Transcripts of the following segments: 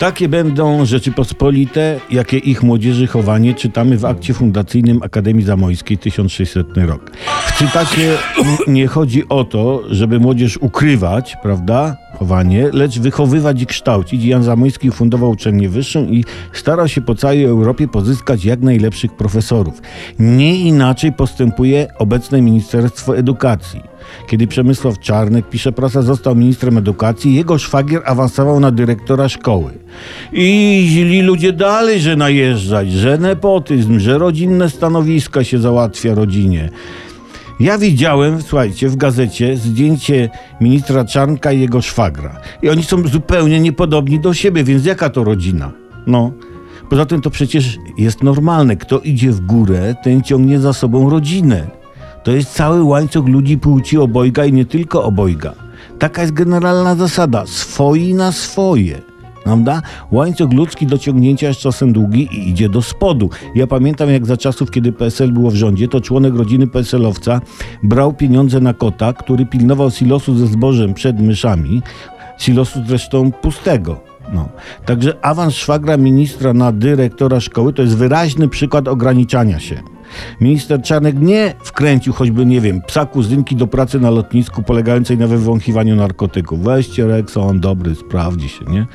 Takie będą Rzeczypospolite, jakie ich młodzieży chowanie czytamy w akcie fundacyjnym Akademii Zamojskiej 1600 rok. W cytacie n- nie chodzi o to, żeby młodzież ukrywać, prawda, chowanie, lecz wychowywać i kształcić. Jan Zamojski fundował uczelnię wyższą i starał się po całej Europie pozyskać jak najlepszych profesorów. Nie inaczej postępuje obecne Ministerstwo Edukacji. Kiedy Przemysław Czarnek, pisze prasa, został ministrem edukacji, jego szwagier awansował na dyrektora szkoły. I źli ludzie dalej, że najeżdżać, że nepotyzm, że rodzinne stanowiska się załatwia rodzinie. Ja widziałem, słuchajcie, w gazecie zdjęcie ministra Czarnka i jego szwagra. I oni są zupełnie niepodobni do siebie, więc jaka to rodzina? No. Poza tym to przecież jest normalne. Kto idzie w górę, ten ciągnie za sobą rodzinę. To jest cały łańcuch ludzi płci obojga i nie tylko obojga. Taka jest generalna zasada. Swoi na swoje. Prawda? Łańcuch ludzki do ciągnięcia jest czasem długi i idzie do spodu. Ja pamiętam, jak za czasów, kiedy PSL było w rządzie, to członek rodziny PSL-owca brał pieniądze na kota, który pilnował silosu ze zbożem przed myszami. Silosu zresztą pustego. No. Także awans szwagra ministra na dyrektora szkoły to jest wyraźny przykład ograniczania się. Minister Czarnek nie wkręcił choćby, nie wiem, psa kuzynki do pracy na lotnisku polegającej na wywąchiwaniu narkotyków. Weźcie Rexa, on dobry, sprawdzi się, nie?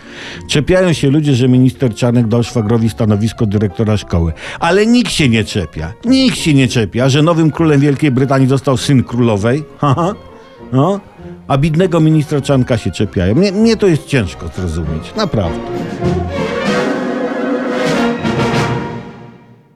Czepiają się ludzie, że minister Czarnek dał szwagrowi stanowisko dyrektora szkoły. Ale nikt się nie czepia. Nikt się nie czepia, że nowym królem Wielkiej Brytanii został syn królowej. Haha. No. A bidnego ministra Czarnka się czepiają. Mnie, mnie to jest ciężko zrozumieć. Naprawdę.